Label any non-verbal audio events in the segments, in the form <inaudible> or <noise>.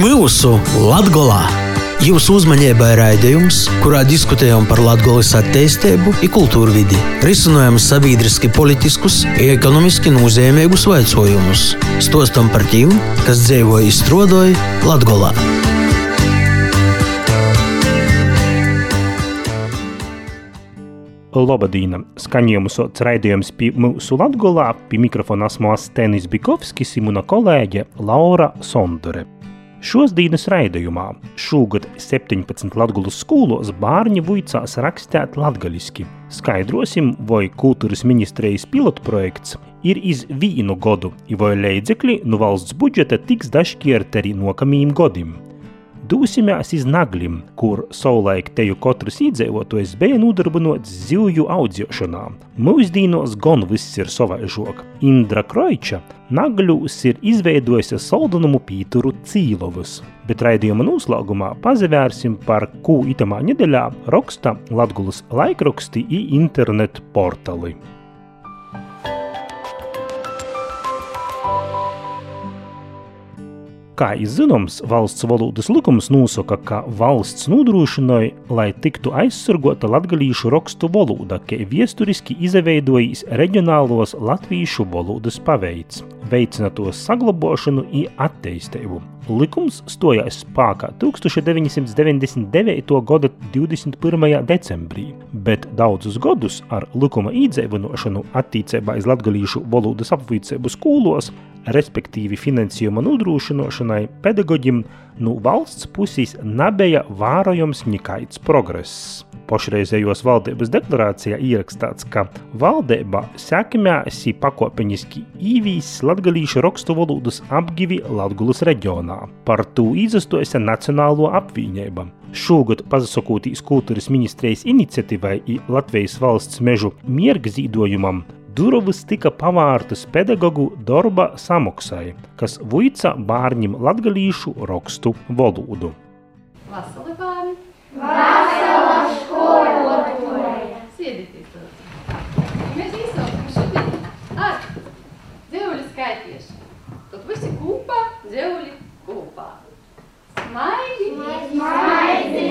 mūsu Latgolā! Jūsu uzmanībai raidījums, kurā diskutējam par Latvijas attīstību, kultūru vidi, risinām sabiedriski, politiskus, ekonomiski nozīmīgus jautājumus, stostam par tiem, kas dzīvo izstrādāja Latvijā. Lobadīna skaņojumu sots raidījums pie mūsu Latgolā, pie mikrofona esmu Astenis Bikovskis, imuna kolēģe Laura Sondore. Šos dienas raidījumā šogad 17 Latvijas skolos bērni vuicās rakstīt latgaļiski. Skaidrosim, vai kultūras ministrijas pilotprojekts ir iz vienu godu, vai līdzekļi no valsts budžeta tiks dažkārt arī nokamīm godim. Dūsimās iz Naglim, kur savulaik teju katrs iedzīvotājs bija nodarbināts zivju audzēšanā. Mūsdienos gan viss ir savaižok. Indra Kroiča Nagļūs ir izveidojusi saldunumu pīturu cīlovus, bet raidījuma noslēgumā pazavērsim par ko itamā nedēļā raksta Latgulas laikraksti i internetu portāli. Kā zināms, valsts valodas likums nosaka, ka valsts nodrošināja, lai tiktu aizsargota latviešu rakstu valoda, kā vēsturiski izveidojis reģionālos latviešu valodas paveids, veicina to saglabāšanu un attīstību. Likums stājās spēkā 1999. gada 21. decembrī, bet daudzus gadus ar likuma īdzēvinošanu attīstībā iz latviešu valodas apvīcību skolos respektīvi finansējuma nodrošināšanai pedagoģim no valsts puses nebija vērojams nekāds progress. Pašreizējos valdības deklarācijā ierakstīts, ka valdība sekmēsi pakāpeniski īvīs latgalīšu rakstu valodas apgivi Latgulas reģionā. Par to izastojas Nacionālo apvienība. Šogad, pasakotīs kultūras ministrijas iniciatīvai Latvijas valsts mežu miergzīdojumam, durvis tika pavārtas pedagoģu darba samaksai, kas vuica bērniem latgalīšu rakstu valodu. Vasali bērni! Vasala skolotāja! Sēdieties! Mēs izsaucam šodien ar dzēvuli skaitīšanu. Tad visi kopā, dzēvuli kopā. Smaidi! Smaidi, smaidi,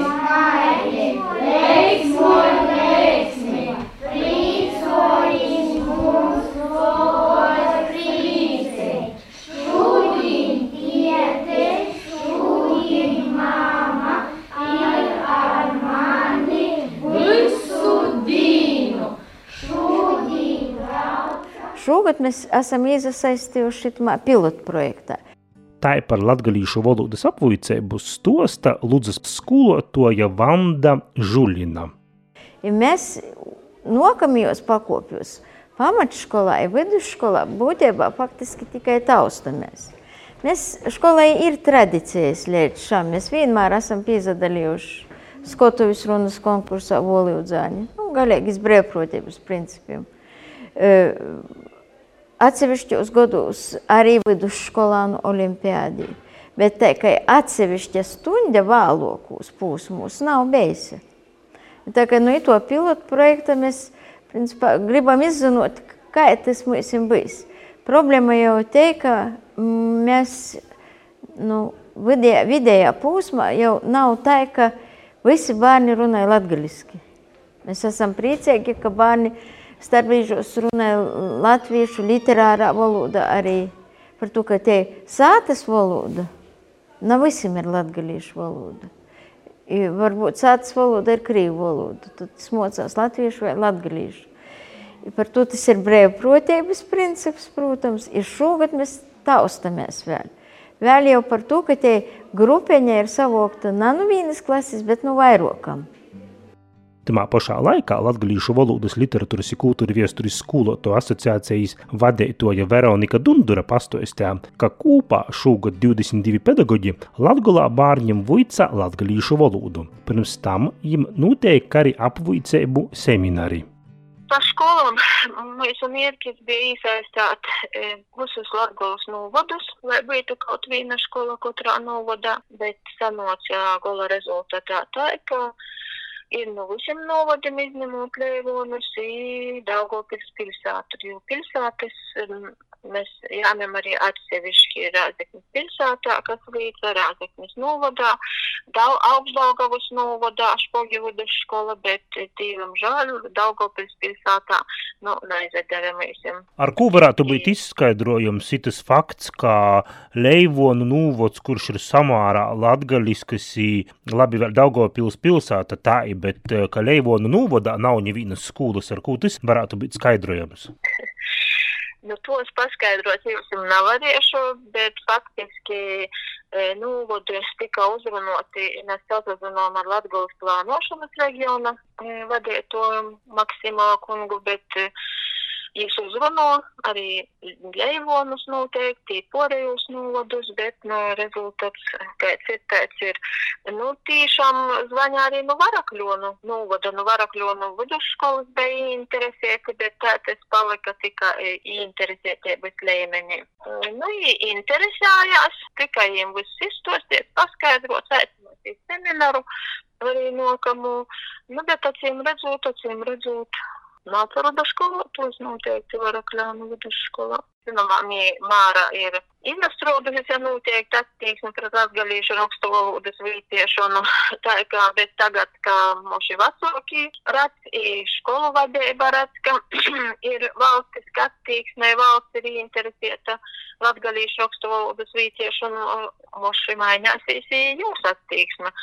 mēs esam iesaistījuši pilotu projektā. Tā ir par latgalīšu valodas apvuicēbu stosta Ludzas skolotoja Vanda Žuļina. Ja mēs nākamajos pakopjos pamatskolā, vidusskolā būtībā faktiski tikai taustamies. Mēs skolai ir tradīcijas līdz šam. Mēs vienmēr esam piedalījuši Skotovijas runas konkursā Volīdzāņi, nu, galīgi iz brīvprotības principiem. E, Atsevišķos gados arī vidusskolānu olimpiādī. Bet tā kā atsevišķa stunda vēlokos posmos nav bijusi. Tā kā no to pilotu projekta mēs principā, gribam izzināt, kā tas mums būs. Problēma jau te, ka mēs nu, vidējā, vidējā posmā jau nav tā, ka visi bērni runāja latgaliski. Mēs esam priecīgi, ka bērni starpbrīžos runāja latviešu literārā valoda arī par to, ka te sātas valoda, nav visiem ir latgalīšu valoda. Varbūt sātas valoda ir krīvu valoda, tad tas mocās latviešu vai latgalīšu. I par to tas ir brīvprotības princips, protams, ir šogad mēs taustamies vēl. Vēl jau par to, ka te grupeņa ir savokta ne nu vienas klases, bet nu vairokam. Tamā pašā laikā Latvijas valodas literatūras un kultūra vēstures skolotāju asociācijas vadītāja Veronika Dundura pastāstīja, ka kopā šogad 22 pedagoģi Latvijā bērniem vuica latviešu valodu. Pirms tam viņam noteikti arī apvuicēbu semināri. Par skolām mūsu mērķis bija iesaistīt e, visus Latvijas novadus, lai būtu kaut viena skola katrā novadā, bet sanāca gola rezultātā tā, ka ir no visiem novadiem izņemot Lēvonus, Daugavpils pilsētu, jo pilsētas mēs jāņem arī atsevišķi Rāzeknes pilsētā, kas līdz Rāzeknes novadā, Dau, Augstdaugavas novadā, Špogļu skola, bet tīvam žēl, Daugavpils pilsētā, nu, neizvedaramies. Ar ko varētu būt izskaidrojums šitas fakts, ka Leivonu nūvots, kurš ir samārā latgaliskas, labi vēl Daugavpils pilsēta tā, bet ka Leivonu nūvodā nav nevīnas skolas, ar ko tas varētu būt skaidrojams? <laughs> Nu, tos paskaidrot jums nevarēšu, bet faktiski e, nūvodus tika uzrunoti, mēs sazinām ar Latgulas plānošanas reģiona e, vadīto Maksimā kungu, bet Viņš uzvano arī Leivonus noteikti, porejus novadus, bet no rezultāts, kāds ir, tāds ir. Nu, tiešām zvaņā arī no Varakļonu novada, no Varakļonu vidusskolas bija interesēti, bet tā tas palika tikai interesētības līmenī. Nu, interesējās, tikai viņiem viss izstosties, paskaidrot, aicināt semināru arī nokamu, nu, bet acīm redzot, acīm redzot, Ну, а це робить школа, то знову як ти вирокляну ведеш школа. Zināmā māra ir izstrādājusi, ja noteikti attieksme pret latgalīšu rakstu valodas vītiešanu. <laughs> Tā kā, bet tagad, kā moši vecāki redz, ir skolu vadība redz, ka <clears throat> ir valstis attieksme, valsts ir interesēta latgalīšu rakstu valodas vītiešanu, moši mainīsies jūs attieksme.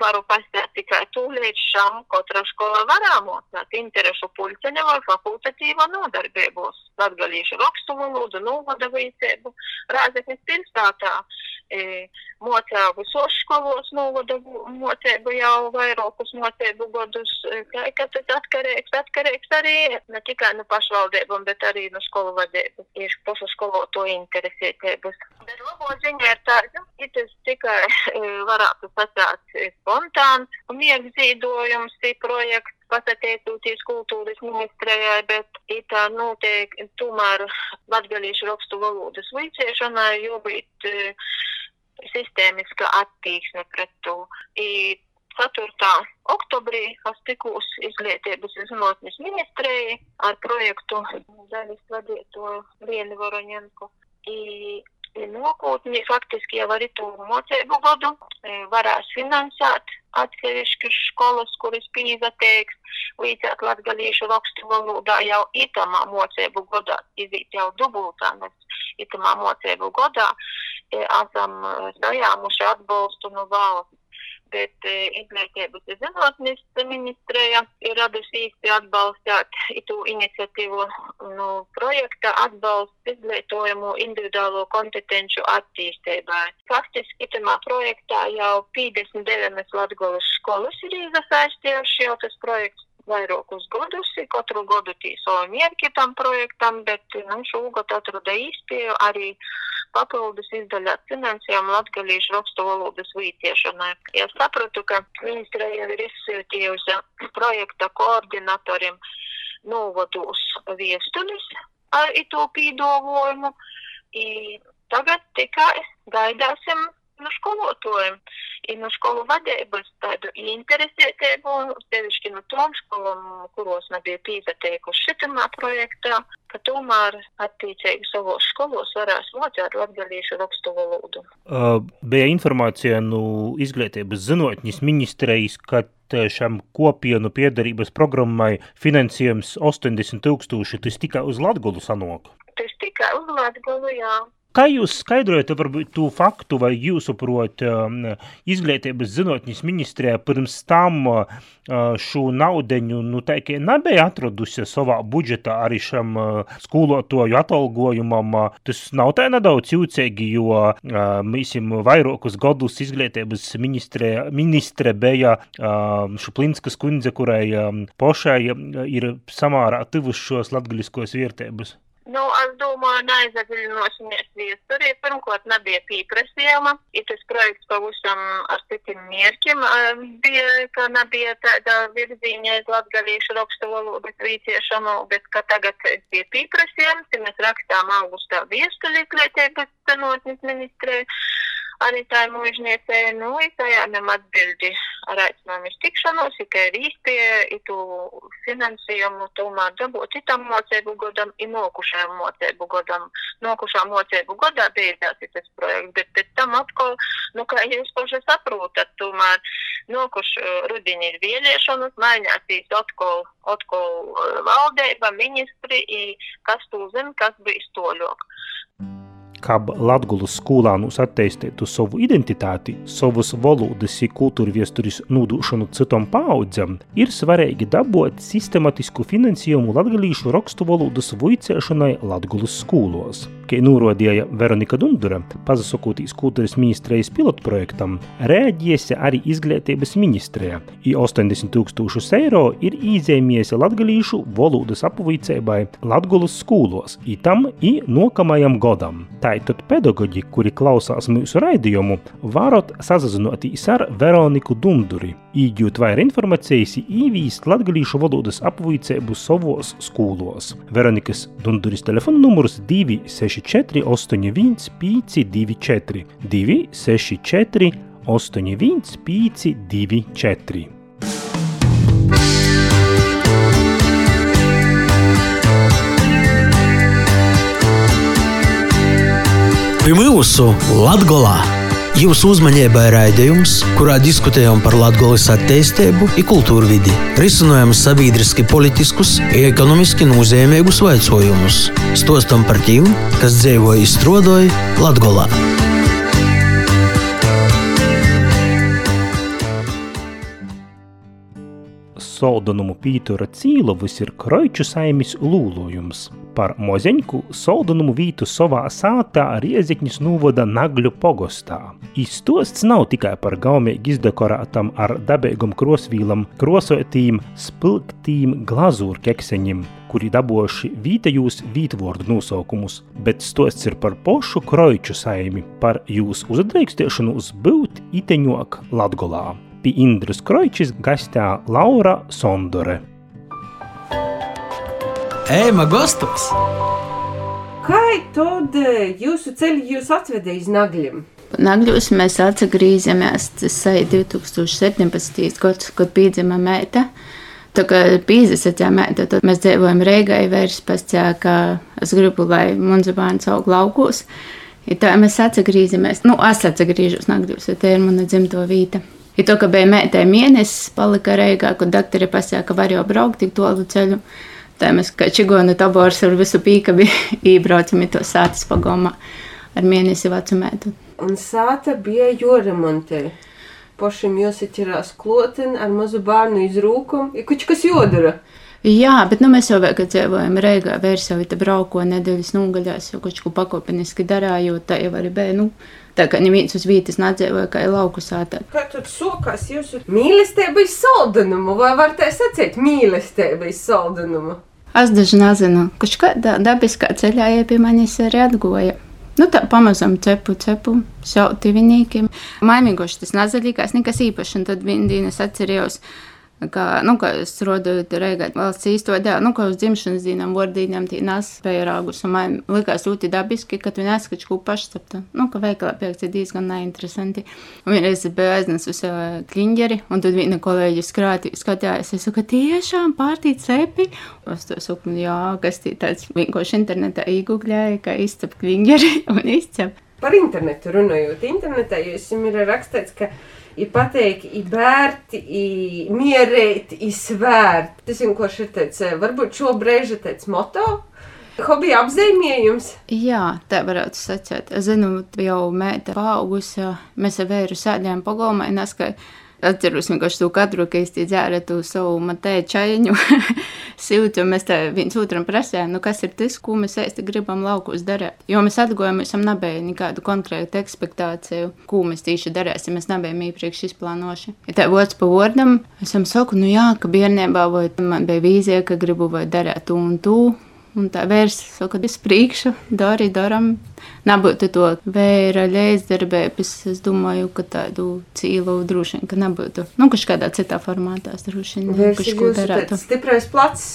Varu pastāstīt tikai tūlīt šam, katra skola varāmot, interešu pulceņa vai fakultatīva nodarbībos. Latgalīšu rakstu valodu, novada vītību, Rāzeknes pilsētā. E, mocēju visos skolos novada mocēju jau vairākus mocēju gadus, ka tas atkarīgs, atkarīgs arī ne tikai no pašvaldībām, bet arī no skolu vadības. Ir pašu skoloto interesētības. Bet labo ziņa ir tāda, ka tas tikai varētu sasāt spontāns un mierzīdojums, projekts pateicoties kultūras ministrijai, bet tā notiek tomēr latgalīšu rakstu valodas līdziešanai, jo būt uh, sistēmiska attieksme pret to. I 4. oktobrī es tikos izglītības zinātnes ministrijai ar projektu daļas vadīto Lienu Voroņenku. I nākotnē faktiski jau arī to mocību gadu varēs finansēt atsevišķas skolas, kuras pīzateiks līdzēt latgalīšu rakstu valodā jau itamā mocību gadā, izīt jau dubultā, mēs itamā mocību gadā esam sajāmuši atbalstu no valsts bet e, izglītības un zinātnes ministrija ir radusi īsti atbalstāt itu iniciatīvu nu, projekta atbalsts izglītojumu individuālo kompetenču attīstībai. Faktiski itamā projektā jau 59 Latgolas skolas ir iesaistījuši jau tas projekts vairākus gadus, katru gadu tīsoju mierki tam projektam, bet nu, šogad atrada īspēju arī papildus izdaļāt finansējumu latgalīšu rakstu valodas vītiešanai. Ja sapratu, ka ministra jau ir izsūtījusi projekta koordinatorim novadūs viestulis ar itu pīdolojumu. Tagad tikai gaidāsim no skolotājiem ir no skolu vadības tādu interesētību, sevišķi no tom skolām, kuros nebija pieteikuši šitamā projektā, ka tomēr attiecīgi savos skolos varēs mocēt latgalīšu rakstu valodu. Uh, bija informācija no izglītības zinātņas ministrijas, ka šam kopienu piedarības programmai finansējums 80 tūkstoši, tas tikai uz Latgolu sanok? Tas tikai uz Latgolu, jā. Kā jūs skaidrojat to faktu, vai jūsuprot um, izglītības zinātnes ministrijā pirms tam uh, šo naudeņu, nu tā kā nebija atradusi savā budžetā arī šam uh, skolotoju atalgojumam, uh, tas nav tā nedaudz jūcīgi, jo mīsim vairākus gadus izglītības ministre bija Šuplinskas kundze, kurai um, pošai ir samārā tuvušos latgaļiskos vērtības. Nu, es domāju, neaizagļinosimies viesturī. Pirmkārt, nebija pieprasījuma. Ir tas projekts pavisam ar citiem mērķiem. Bija, ka nebija tāda virzīņa uz latgalīšu rakstu valodas vīciešanu, bet ka tagad bija pieprasījums, ja mēs rakstām augustā viestuli izglītības cenotnes ministrē. arī tā ir mūžniecē, nu, izējām atbildi ar aicinājumu uz tikšanos, ka ir īspēja itu finansējumu tomēr dabūt itam mocēbu godam, i nokušajam mocēbu godam. Nokušā mocēbu godā beidzās tas projekts, bet pēc tam atkal, nu, kā jūs paši saprotat, tomēr nokuš rudiņi ir vēlēšanas, mainīsīs atkal, atkal valdība, ministri, kas tū zina, kas bija stoļok kab Latgulas skolānus attīstītu savu identitāti, savas valodas un kultūra viesturis nodūšanu citam paudzēm, ir svarīgi dabūt sistematisku finansējumu latgalīšu rakstu valodas vuicēšanai Latgulas skolos. Kā norādīja Veronika Dundura, pazasakotīs kultūras ministrijas pilotprojektam, rēģiesi arī izglītības ministrija, i 80 tūkstošus eiro ir īzēmiesi latgalīšu valodas apvuicēbai Latgulas skolos, i tam i nokamajam godam. Tātad pedagoģi, kuri klausās mūsu raidījumu, varat sazinoties ar Veroniku Dunduri, īģūt vairāk informācijas, īvīst latgalīšu valodas apvuicēbu savos skolos. Veronikas Dunduris telefona numurs 26 264, 81, 524, 264, 81, 524. Pie mūsu Latvijā! Jūsu uzmanībai raidījums, kurā diskutējam par Latvijas attīstību kultūru vidi, risinām sabiedriski politiskus ekonomiski nozīmīgus jautājumus, stostam par tiem, kas dzīvo izstrādāja Latvijā. Soldanumu Pītura Cīlovas ir Kroiču saimis lūlojums – par mozeņku soldanumu vītu savā sātā Riezikņas novada Nagļu pogostā. Izstosts nav tikai par gaumīgi izdekorētam ar dabīgam krosvīlam krosotīm, spilgtīm glazūru kekseņiem, kuri daboši vītejūs vītvordu nosaukumus, bet stosts ir par pošu kroiču saimi, par jūs uzdreikstiešanu uz būt iteņok Latgolā. Pie Indras Kroičis gastā Laura Sondore. Ēma gastos! Kā tad jūsu ceļš jūs atvedīja uz Nagļiem? Nagļos mēs atgriežamies 2017. gads, kad piedzima meita. Tā kā pīzesacā meita, tad mēs dzīvojam Reigai vairs pascā, ka es gribu, lai mums bērns aug laukos. Ja tā mēs atgriežamies, nu, es atgriežos Nagļos, jo tā ir mana dzimto vīta. Ja to, ka bija meitai mēnesis, palika Reigā, kad doktori pasaka, ka var jau braukt tik tolu ceļu. Tā mēs kā čigona tabors ar visu pīkabi <laughs> ībraucam to sātas pagomā ar mēnesi vecu metu. Un sāta bija joremontē. Pašam jāsaķerās kloten ar mazu bērnu izrūkumu, ir kaut kas jodara. Jā, bet nu, mēs jau vēl kad dzīvojam Reigā, vērsām te brauko nedēļas nogaļās, jau kaut ko pakopeniski darājot, tā jau arī bija, nu, tā kā neviens uz vietas nādzīvoja, kā ir lauku sātā. Kā tad sokās jūsu mīlestība iz saldanumu, vai var tā sacīt mīlestība iz saldanumu? Es daži nezinu, kurš kādā dabiskā ceļā ja pie manis arī atgoja. Nu, tā pamazām cepu, cepu, sauti viņiem. Maimīgoši tas nazaļīgās, nekas īpašs, un tad vienā dienā atcerējos, Kā, nu, kā es strādāju Reigā valsts dēlu, nu, kā uz dzimšanas dienām, vardīnām tī nes pēja rāgus, un man likās ļoti dabiski, ka viņi neskač kaut pašcepta. Nu, ka veikalā pēc ir diezgan neinteresanti. Un vienreiz bija aiznesus uh, kliņģeri, un tad viena kolēģi skrāti, skatījās, es saku, tiešām pārtīt cepi. Es to saku, jā, kas tī tāds vienkārši internetā iegūgļēja, ka izcep kliņģeri <laughs> un izcep. Par internetu runājot, internetā jūs ir rakstīts, ka ir pateikt, ir vērti, ir mierēt, ir svērt. Tas vienkārši ir tāds, varbūt šobrīd ir tāds moto. Hobija apzīmējums. Jā, tā varētu sacīt. Es zinu, jau mēta paaugusi, mēs ar vēru sēdējām pagalmā, kā Atceros vienkārši to kadru, ka es dzēru to savu matēju čaļiņu <laughs> siltu, un mēs tā viens otram prasējām, nu kas ir tas, ko mēs īsti gribam laukos darīt. Jo mēs atgojam, mēs nebija nekādu konkrētu ekspektāciju, ko mēs tieši darīsim, mēs nebijām iepriekš izplānoši. Ja tā vots pa vārdam, es viņam saku, nu jā, ka bērnībā vai man bija vīzija, ka gribu vai darīt to un to. Un tā vērsa saka, ka es priekšu, dari, daram. Nebūtu to vēra ļēzdarbības, es domāju, ka tādu cīlu droši vien, ka nebūtu. Nu, kas kādā citā formātā droši vien. Vērš ir jūsu tāds stiprais plats.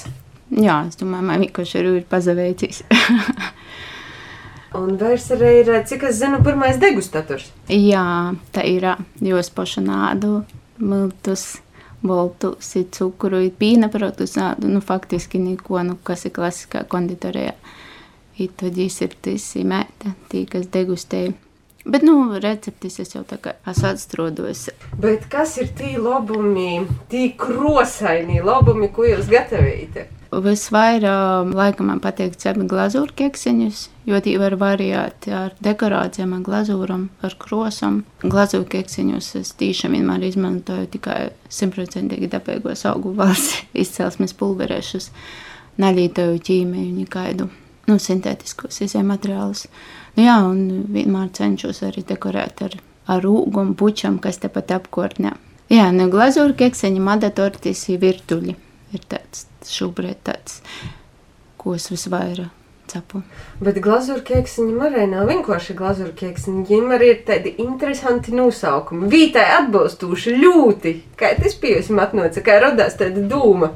Jā, es domāju, man vienkārši ir pazaveicis. Un vairs arī ir, cik es zinu, pirmais degustators. <laughs> Jā, tā ir. Jūs pašu nādu, miltus, boltus, cukuru, pīna produktus nādu. Nu, faktiski neko, nu, kas ir klasiskā konditorijā. Ir tad ir tas mēta, tī, kas degustēja. Bet, nu, receptes es jau tā kā esmu atstrādājis. Bet kas ir tie labumi, tie krosainie labumi, ko jūs gatavojat? Visvairāk, laikam, man patīk ceļu glazūru keksiņus, jo tie var variēt ar dekorācijām, ar glazūram, ar krosam. Glazūru keksiņus es tiešām vienmēr izmantoju tikai simtprocentīgi dabīgos augu valsts <laughs> izcelsmes pulverēšus, neļītoju ķīmiju, nekaidu nu, sintētiskos izējumateriālus. Nu, jā, un vienmēr cenšos arī dekorēt ar, ar rūgu un puķam, kas tepat apkārtnē. Jā, nu, glazūru keksiņi, madatortis ir virtuļi. Ir tāds šobrīd tāds, ko es visvairāk cepu. Bet glazūra keksiņi arī nav vienkārši glazūra keksiņi. Viņiem arī ir tādi interesanti nosaukumi. Vītai atbilstoši ļoti. Kā tas pieejams atnāca, kā radās tāda dūma.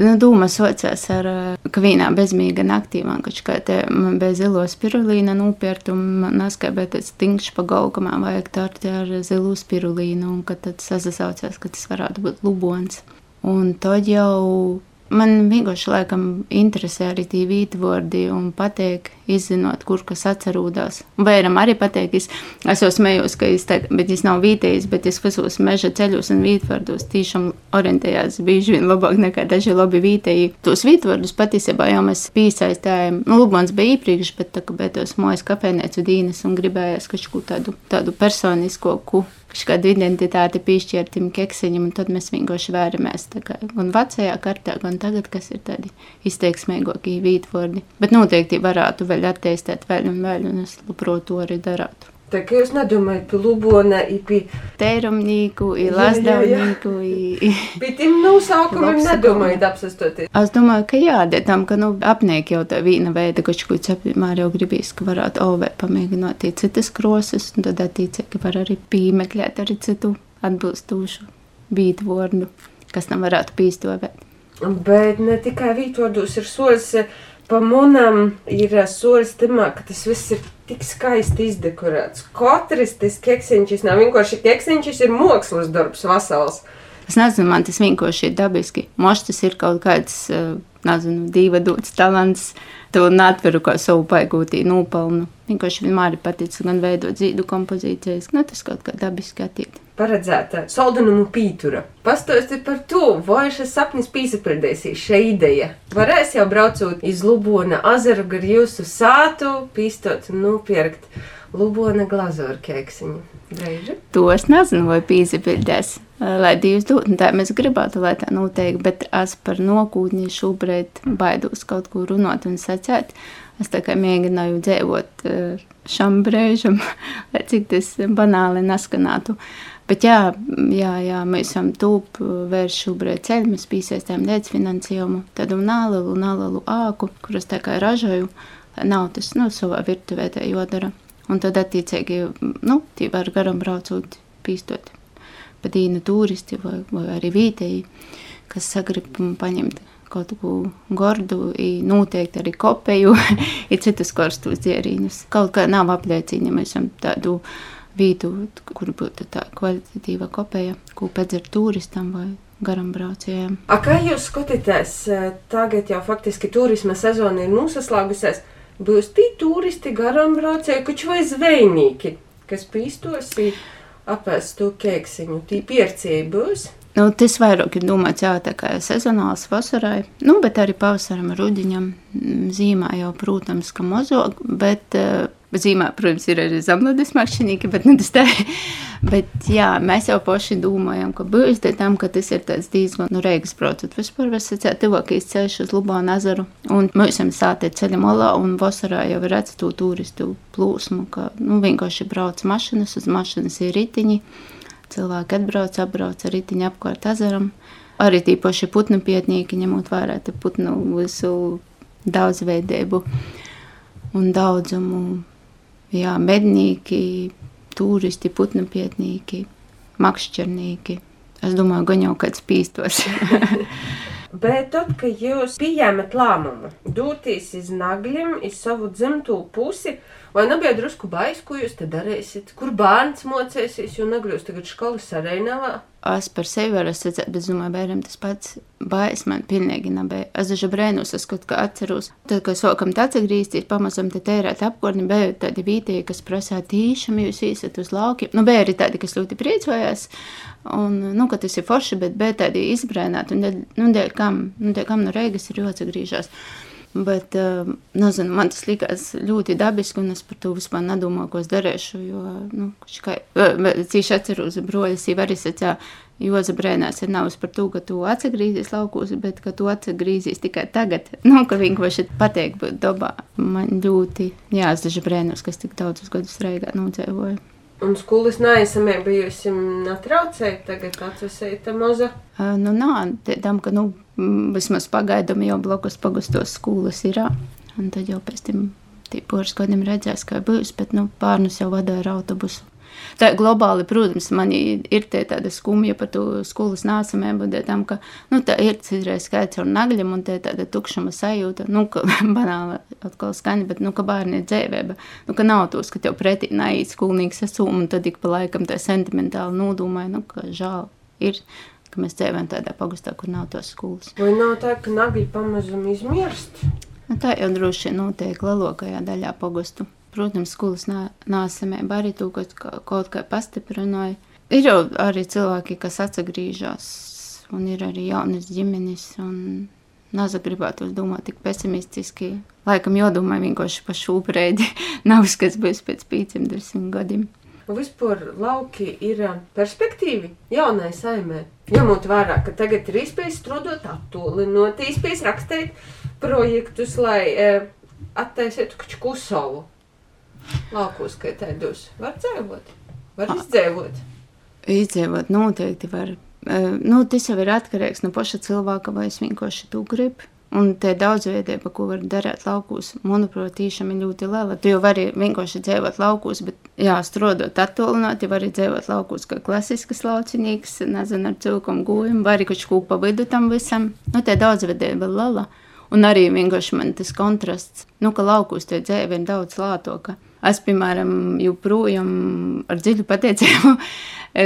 Nu, dūma saucās ar, ka vienā bezmīga naktī man kaut kā te bez zilo spirulīna nopirkt, un man naskabēt tāds tinkšs pa galvu, ka man vajag tārti ar zilu spirulīnu, un ka tad sasaucās, ka tas varētu būt lubons. Un tad jau man vienkārši laikam interesē arī tie vītvordi un patīk izzinot, kur kas atcerūdās. Vēram arī patīk, es, es jau smējos, ka es tā, bet es nav vītējis, bet es visos meža ceļos un vītvardos tiešām orientējās bieži vien labāk nekā daži labi vītēji. Tos vītvardus patiesībā jau mēs piesaistējām, nu, Lubons bija iepriekš, bet tā kā beidos mojas kafēnēcu dīnes un gribējās kaut ko tādu, tādu personisko, ku kādu identitāti piešķirtim keksiņam, un tad mēs vienkārši vēramies gan vecajā kartā, gan tagad, kas ir tādi izteiksmīgākie vītvordi. Bet noteikti varētu vēl attīstīt vēl un vēl, un es labprāt to arī darātu. Tā kā jūs nedomājat par Lubona, par tērumnīku, lazdavnīku. <laughs> Pie tiem nosaukumiem nedomājat apsastoties. Es domāju, ka jā, tam, ka nu, apnieki jau tā vīna veida, ka kaut cepimār jau gribīs, ka varētu ovē pamēģināt citas krosas, un tad attiecīgi var arī pīmeklēt arī citu atbilstošu vītvordu, kas tam varētu pīstovēt. Bet ne tikai vītvordos ir solis pa munam ir solis tamā, ka tas viss ir tik skaisti izdekorēts. Katrs tas keksiņš nav vienkārši keksiņš, ir mākslas darbs vasals. Es nezinu, man tas vienkārši ir dabiski. Mošs tas ir kaut kāds, nezinu, dieva dots talants. To neatveru kā savu paigūtī nopelnu. Vienkārši vienmēr ir paticis gan veidot zīdu kompozīcijas, nu tas kaut kā dabiski attiekt paredzēta saldumu pītura. Pastāstiet par to, vai šis sapnis pīsapildīsies šī ideja. Varēs jau braucot iz Lubona azaru gar jūsu sātu, pīstot un nopirkt Lubona glazūru keksiņu. Reiži? To es nezinu, vai pīsapildēs. Lai Dievs dod, un tā mēs gribētu, lai tā notiek, bet es par nokūtni šobrīd baidos kaut ko runāt un sacēt. Es tā kā mēģināju dzīvot šam brēžam, <laughs> lai cik tas banāli neskanātu. Bet jā, jā, jā mēs esam tūp vērš šobrīd ceļu, mēs piesaistām līdzfinansējumu, tādu nālielu, nālielu āku, kuras tā kā ražoju, nav tas, nu, savā virtuvē tā jodara. Un tad attiecīgi, nu, tie var garam braucot, pīstot pa dīnu turisti vai, vai arī vītēji, kas sagrib paņemt kaut ko gordu, noteikti arī kopēju, <laughs> ir citus karstus dzērīņus. Kaut kā nav apliecīņa, mēs esam tādu vietu, kur būtu tā kvalitatīva kopēja, ko pēdzer turistam vai garam braucējiem. A, kā jūs skatāties, tagad jau faktiski turisma sezona ir nosaslēgusies, būs tī turisti, garam braucēji, kuči vai zvejnieki, kas pīstos apēst to kēksiņu, tī piercēji būs? Nu, tas vairāk ir domāts jā, tā kā sezonāls vasarai, nu, bet arī pavasaram, rudiņam, zīmā jau, protams, ka mozog, bet uh, Zīmē, protams, ir arī zemlūdes makšķinīki, bet nu, tas tā. <laughs> Bet, jā, mēs jau paši domājam, ka būs tam, ka tas ir diezgan nu, reigas braucot. Vispār var sacīt, tuvākais ceļš uz Lubānu ezeru. Un mēs esam sātē ceļa malā un vasarā jau redz to turistu plūsmu, ka nu, vienkārši brauc mašinas, uz mašinas ir ritiņi. Cilvēki atbrauc, apbrauc ar ritiņu apkārt ezeram. Arī tie paši putnu pietnieki, ņemot vērā putnu visu daudzveidību un daudzumu jā, mednieki, turisti, putnupietnieki, makšķernīki. Es domāju, gan jau kāds pīstos. <laughs> Bet tad, kad jūs pieņemat lēmumu doties uz nagļiem, uz savu dzimto pusi, vai nebija drusku baisa, ko jūs te darīsiet? Kur bērns mocēsies, jo nagļos tagad skolas arēnavā? Es par sevi varu sacīt, bet es domāju, bērnam tas pats bailes man pilnīgi nebija. Es daži brēnus, es kaut kā atceros. Tad, kad sākam tā atgriezties, pamazam te tērēt apkorni, bija tādi vītīgi, kas prasā tīšām jūs īsat uz laukiem. Nu, bija arī tādi, kas ļoti priecājās. Un, nu, ka tas ir forši, bet bija tādi izbrēnāti. Un, nu, dēļ kam, nu, dēļ kam no Reigas ir jāatgriežas. Bet, uh, nezinu, man tas likās ļoti dabiski, un es par to vispār nedomāju, ko es darīšu. Jo, nu, kā, cīši atceros, broļas jau arī sacīja, Joza brēnās ir nav par to, ka tu atgriezīsies laukos, bet ka tu atgriezīsies tikai tagad. <laughs> Nu, ka vienkārši pateikt būt dabā. Man ļoti jāsdaža brēnos, kas tik daudzus gadus reigā nodzīvoja. Un skolas neesamība bijusi netraucēja, tagad atvesēja tā maza. Nu, nā, tam, ka, nu, vismaz pagaidām jau blakus pagustos skolas ir. Un tad jau pēc tam pāris gadiem redzēs, kā būs, bet nu, pārnus jau vadīja ar autobusu. Tā globāli, protams, man ir tāda skumja par to skolas nāsamību, tam, ka nu, tā ir citreiz skaits ar nagļiem un tā tāda tukšuma sajūta, nu, ka <laughs> banāli atkal skaņa, bet, nu, ka bērni ir dzēvēba, nu, ka nav tos, ka tev pretī naiet skolnieks esum un tad ik pa laikam tā sentimentāli nodomāja, nu, ka žēl ir ka mēs dzīvojam tādā pagastā, kur nav tos skolas. Vai nav tā, ka nagļi pamazam izmirst? Nu, tā jau droši vien notiek lielākajā daļā pagastu. Protams, skolas nāsamība arī to kaut, kaut kā pastiprināja. Ir jau arī cilvēki, kas atgriežas, un ir arī jaunas ģimenes. Nāza gribētu domāt tik pesimistiski. Laikam jādomā vienkārši par šo brīdi. <laughs> Nav kas būs pēc pieciem, desmit gadiem. Vispār lauki ir perspektīvi jaunai saimē. Ņemot vērā, ka tagad ir iespējas strādāt attālinot, iespējas rakstīt projektus, lai e, attaisītu Kusavu. Laukos, kā tādus var dzīvot, var izdzīvot. Izdzīvot noteikti var. E, nu, tas jau ir atkarīgs no paša cilvēka, vai es vienkārši to gribu. Un tā daudzveidība, ko var darīt laukos, manuprāt, tiešām ir ļoti liela. Tu jau vari vienkārši dzīvot laukos, bet, jā, strādāt attālināt, jau vari dzīvot laukos kā klasisks laucinīgs, nezinu, ar cilvēku gūjumu, vai arī kaut ko pa vidu tam visam. Nu, tā daudzveidība ir liela. Un arī vienkārši man tas kontrasts, nu, ka laukos tie dzīve ir daudz lātoka. Es, piemēram, joprojām ar dziļu pateicību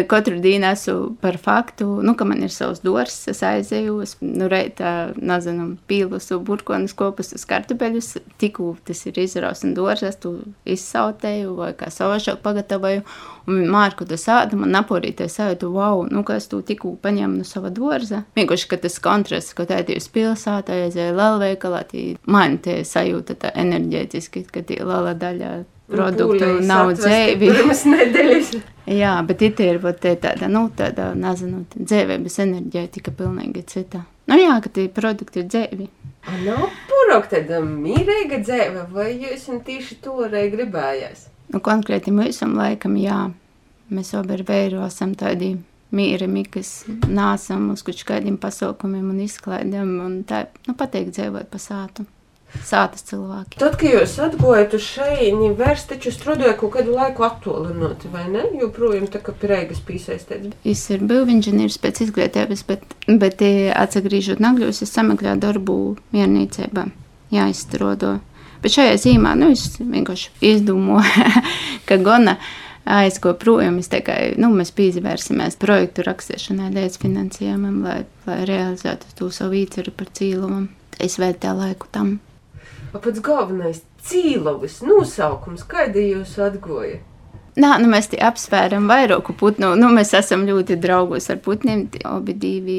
katru dienu esmu par faktu, nu, ka man ir savs dors, es aizēju, es nu, reitā, nezinu, pīlus, burkonis, kopus uz kartupeļus, tikko tas ir izraus un dors, es tu izsautēju vai kā savašāk pagatavoju, un vienmēr, kad es ādu, man naporītē sajūtu, wow, nu, ka es tu tikko paņēmu no sava dorza. Vienkārši, ka tas kontrasts, ka tā ir pilsētā, aizēju lielveikalā, man tie sajūta tā enerģētiski, ka tie liela daļa produktu nu, nav dzēvi. <laughs> Jā, bet it ir tāda, nu, tāda, nezinu, dzēvības enerģētika pilnīgi cita. Nu jā, ka tie produkti ir dzēvi. A nav purok tāda mīrīga dzēve, vai jūs tieši to arī gribējās? Nu, konkrēti mūsam laikam, jā. Mēs abi ar vēru esam tādi mīrami, kas nāsam uz kaut kādiem pasaukumiem un izklaidēm un tā, nu, pateikt dzēvot pa sātu sātas cilvēki. Tad, kad jūs atgājat uz šejieni, vairs taču strādājat kaut kādu laiku attolinot, vai ne? Joprojām tā kā pireigas piesaistēts. Es ir būvinženieris pēc izglītības, bet, bet atsagrīžot nagļos, es sameklēju darbu mierniecībā. Jā, izstrādo. Bet šajā zīmā, nu, es vienkārši izdomāju, <laughs> ka gana aizko projām. Tikai, nu, mēs pīzvērsimies projektu rakstīšanai, līdz finansējumam, lai, lai realizētu to savu īceru par cīlumu. Es veltīju laiku tam. Pats galvenais - cīlovis nosaukums, kāda jūs atgoja? Nā, nu mēs apsvēram vairāku putnu. Nu, mēs esam ļoti draugos ar putniem. Abi divi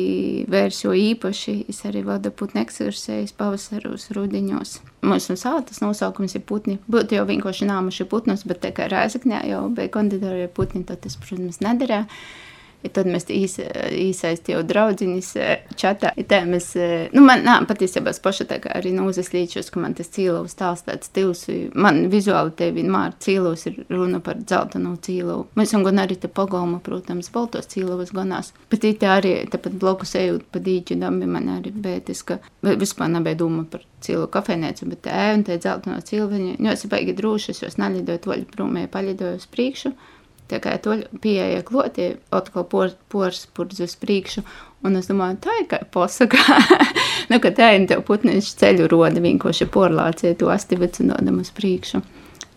vērsi, jo īpaši es arī vadu putnu ekskursijas pavasaros, rudeņos. Mūsu sātas nosaukums ir putni. Būtu jau vienkārši nāmuši putnus, bet tā kā rēzakņā jau bija konditorija putni, tad tas, protams, nedarīja. Ja tad mēs īs, īsaistījām draugus čatā. Ja tā mēs, nu, man nā, patiesībā es paša tā kā arī nūzeslīčos, ka man tas cīlovs tās tāds stils. Man vizuāli te vienmēr cīlovs ir runa par dzeltenu cīlovu. Mēs esam gan arī te pagalma, protams, baltos cīlovus ganās. Bet it arī tāpat blokus ejot pa dīķu dambi man arī bētis, ka vispār nebija doma par cīlu kafejnēcu, bet ēnu te dzelteno cīlveņu. Jo es baigi drūši, es jūs nalidoju toļu prūmē, paļidoju uz priekšu. Tā kā to pieeja klotī, atkal pors purz uz priekšu, un es domāju, tā ir kā posaka, <laughs> nu, ka tā ir tev putniņš ceļu roda vienkārši porlācie to astivicinodam uz priekšu.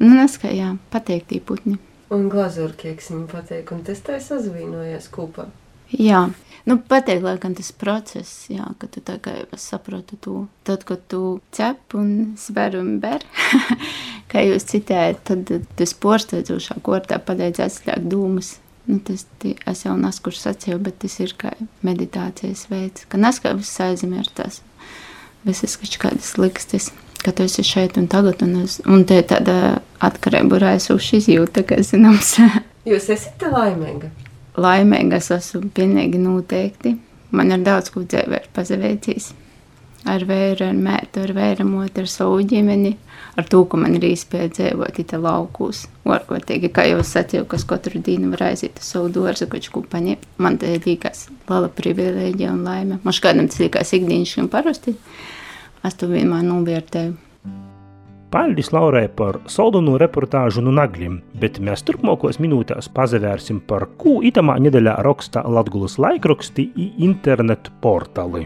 Nu, neskā, jā, pateik tī putni. Un glazūrkieks viņam pateik, un tas tā sazvīnojās kopā. Jā, nu, pateikt, laikam tas process, jā, ka tu tā kā saproti to. Tad, kad tu cep un sver un ber, <laughs> kā jūs citējat, tad tas porsteidzošā kortā padeidz atslēgt dūmas. Nu, tas es jau nesu, kurš sacīju, bet tas ir kā meditācijas veids, ka nes kā viss aizmirst tas, visas kaut kādas likstas, ka tu esi šeit un tagad, un, es, un te tāda atkarība raisoša izjūta, ka zināms. <laughs> jūs esat laimīga? Laimīga es esmu pilnīgi noteikti. Man ir daudz ko dzīvē pazaveicis. Ar vēru, ar mētu, ar vēramotu, ar savu ģimeni, ar to, ka man ir īspēja dzīvot ita laukūs. Orkotīgi, kā jau sacīju, kas katru dienu var aiziet uz savu dārzu, kaut ko paņemt. Man te liekas liela privilēģija un laime. Man kādam tas liekas ikdienišķi un parasti. Es to vienmēr novērtēju. Paldies Laurai par soldonu reportāžu no Naglim, bet mēs turpmākos minūtēs pazavērsim par ko itamā nedēļā raksta Latgulas laikraksti i internetu portāli.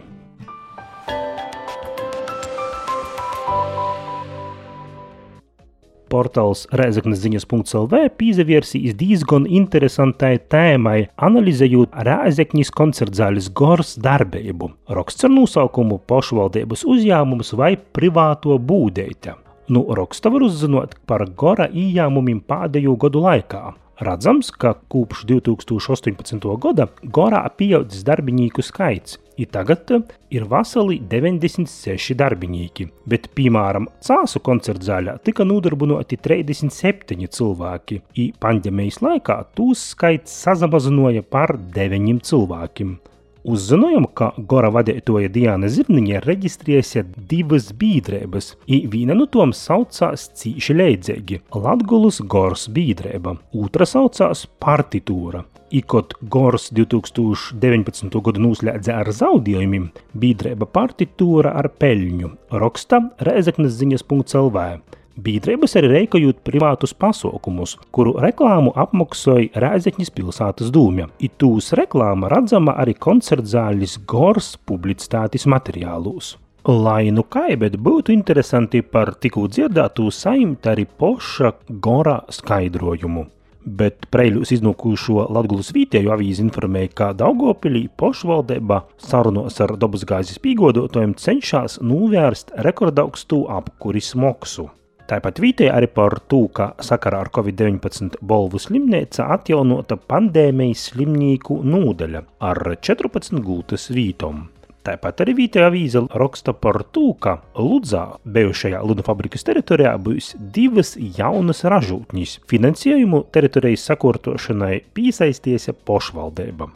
Portāls Rēzaknes ziņas.lv pīzavirsīs diezgan interesantai tēmai, analizējot Rēzaknis koncertzāles gors darbību. Raksts ar nosaukumu pašvaldības uzņēmums vai privāto būdeita. Nu, raksta var uzzināt par gora ieņēmumiem pēdējo gadu laikā. Redzams, ka kopš 2018. gada gorā pieaudzis darbinieku skaits, ir tagad ir veseli 96 darbinieki, bet, piemēram, Cāsu koncertzāļā tika nodarbināti 37 cilvēki, un pandēmijas laikā tūs skaits sazamazināja par 9 cilvēkiem. Uzzinājām, ka Gora vadītāja Diana Zirniņa reģistrējusi divas biedrības, un viena no tām saucās Cīši Leidzīgi - Latgulas Goras biedrība, otra saucās Partitūra. Ikot Gors 2019. gadu noslēdza ar zaudējumiem, biedrība Partitūra ar peļņu, raksta Reizeknas ziņas.lv. Biedrības arī reikojot privātus pasaukumus, kuru reklāmu apmaksāja Rēzekņas pilsētas dūmja. Itūs reklāma redzama arī koncertzāļas Gors publicitātes materiālūs. Lai nu kā, bet būtu interesanti par tikko dzirdēto saimt arī poša Gora skaidrojumu. Bet Preļus iznākušo Latvijas vietējo avīzi informēja, ka Daugopilī pašvaldība sarunos ar dabasgāzes pīgodotājiem cenšas novērst rekordaugstu apkuris moksu. Tāpat vītē arī par to, ka sakarā ar Covid-19 Bolvu slimnīca atjaunota pandēmijas slimnīku nodaļa ar 14 gultas vītom. Tāpat arī Vītē avīze raksta par to, ka Ludzā, bijušajā Luna fabrikas teritorijā, būs divas jaunas ražotņas. Finansējumu teritorijas sakārtošanai piesaistīsies pašvaldība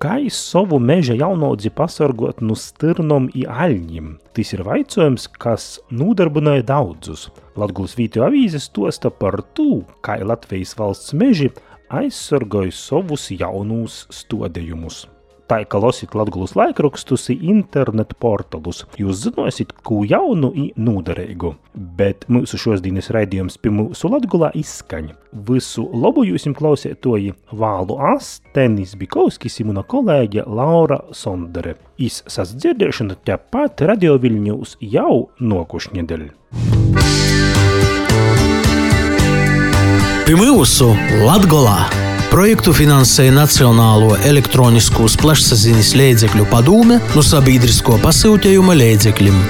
kā savu meža jaunodzi pasargot no stirnom i aļņiem. Tas ir jautājums, kas nodarbināja daudzus. Latvijas video avīzes tosta par to, kā Latvijas valsts meži aizsargāja savus jaunus stodējumus. Tā kā lasīt Latvijas laikrakstus, internetu portālus, jūs zināsiet, ko jaunu un noderīgu. Bet mūsu šodienas raidījums pie mūsu Latvijā izskaņa. Visu labu jums klausītoji Vālu Astenis Bikovskis un mana kolēģe Laura Sondere. Izsas dzirdēšana tepat Radio Viļņūs jau nokušņedēļ. Pie mūsu Latvijā! Projektu finansēja Nacionālo elektronisko plašsaziņas līdzekļu padome no sabiedrisko pasūtījuma līdzekļiem.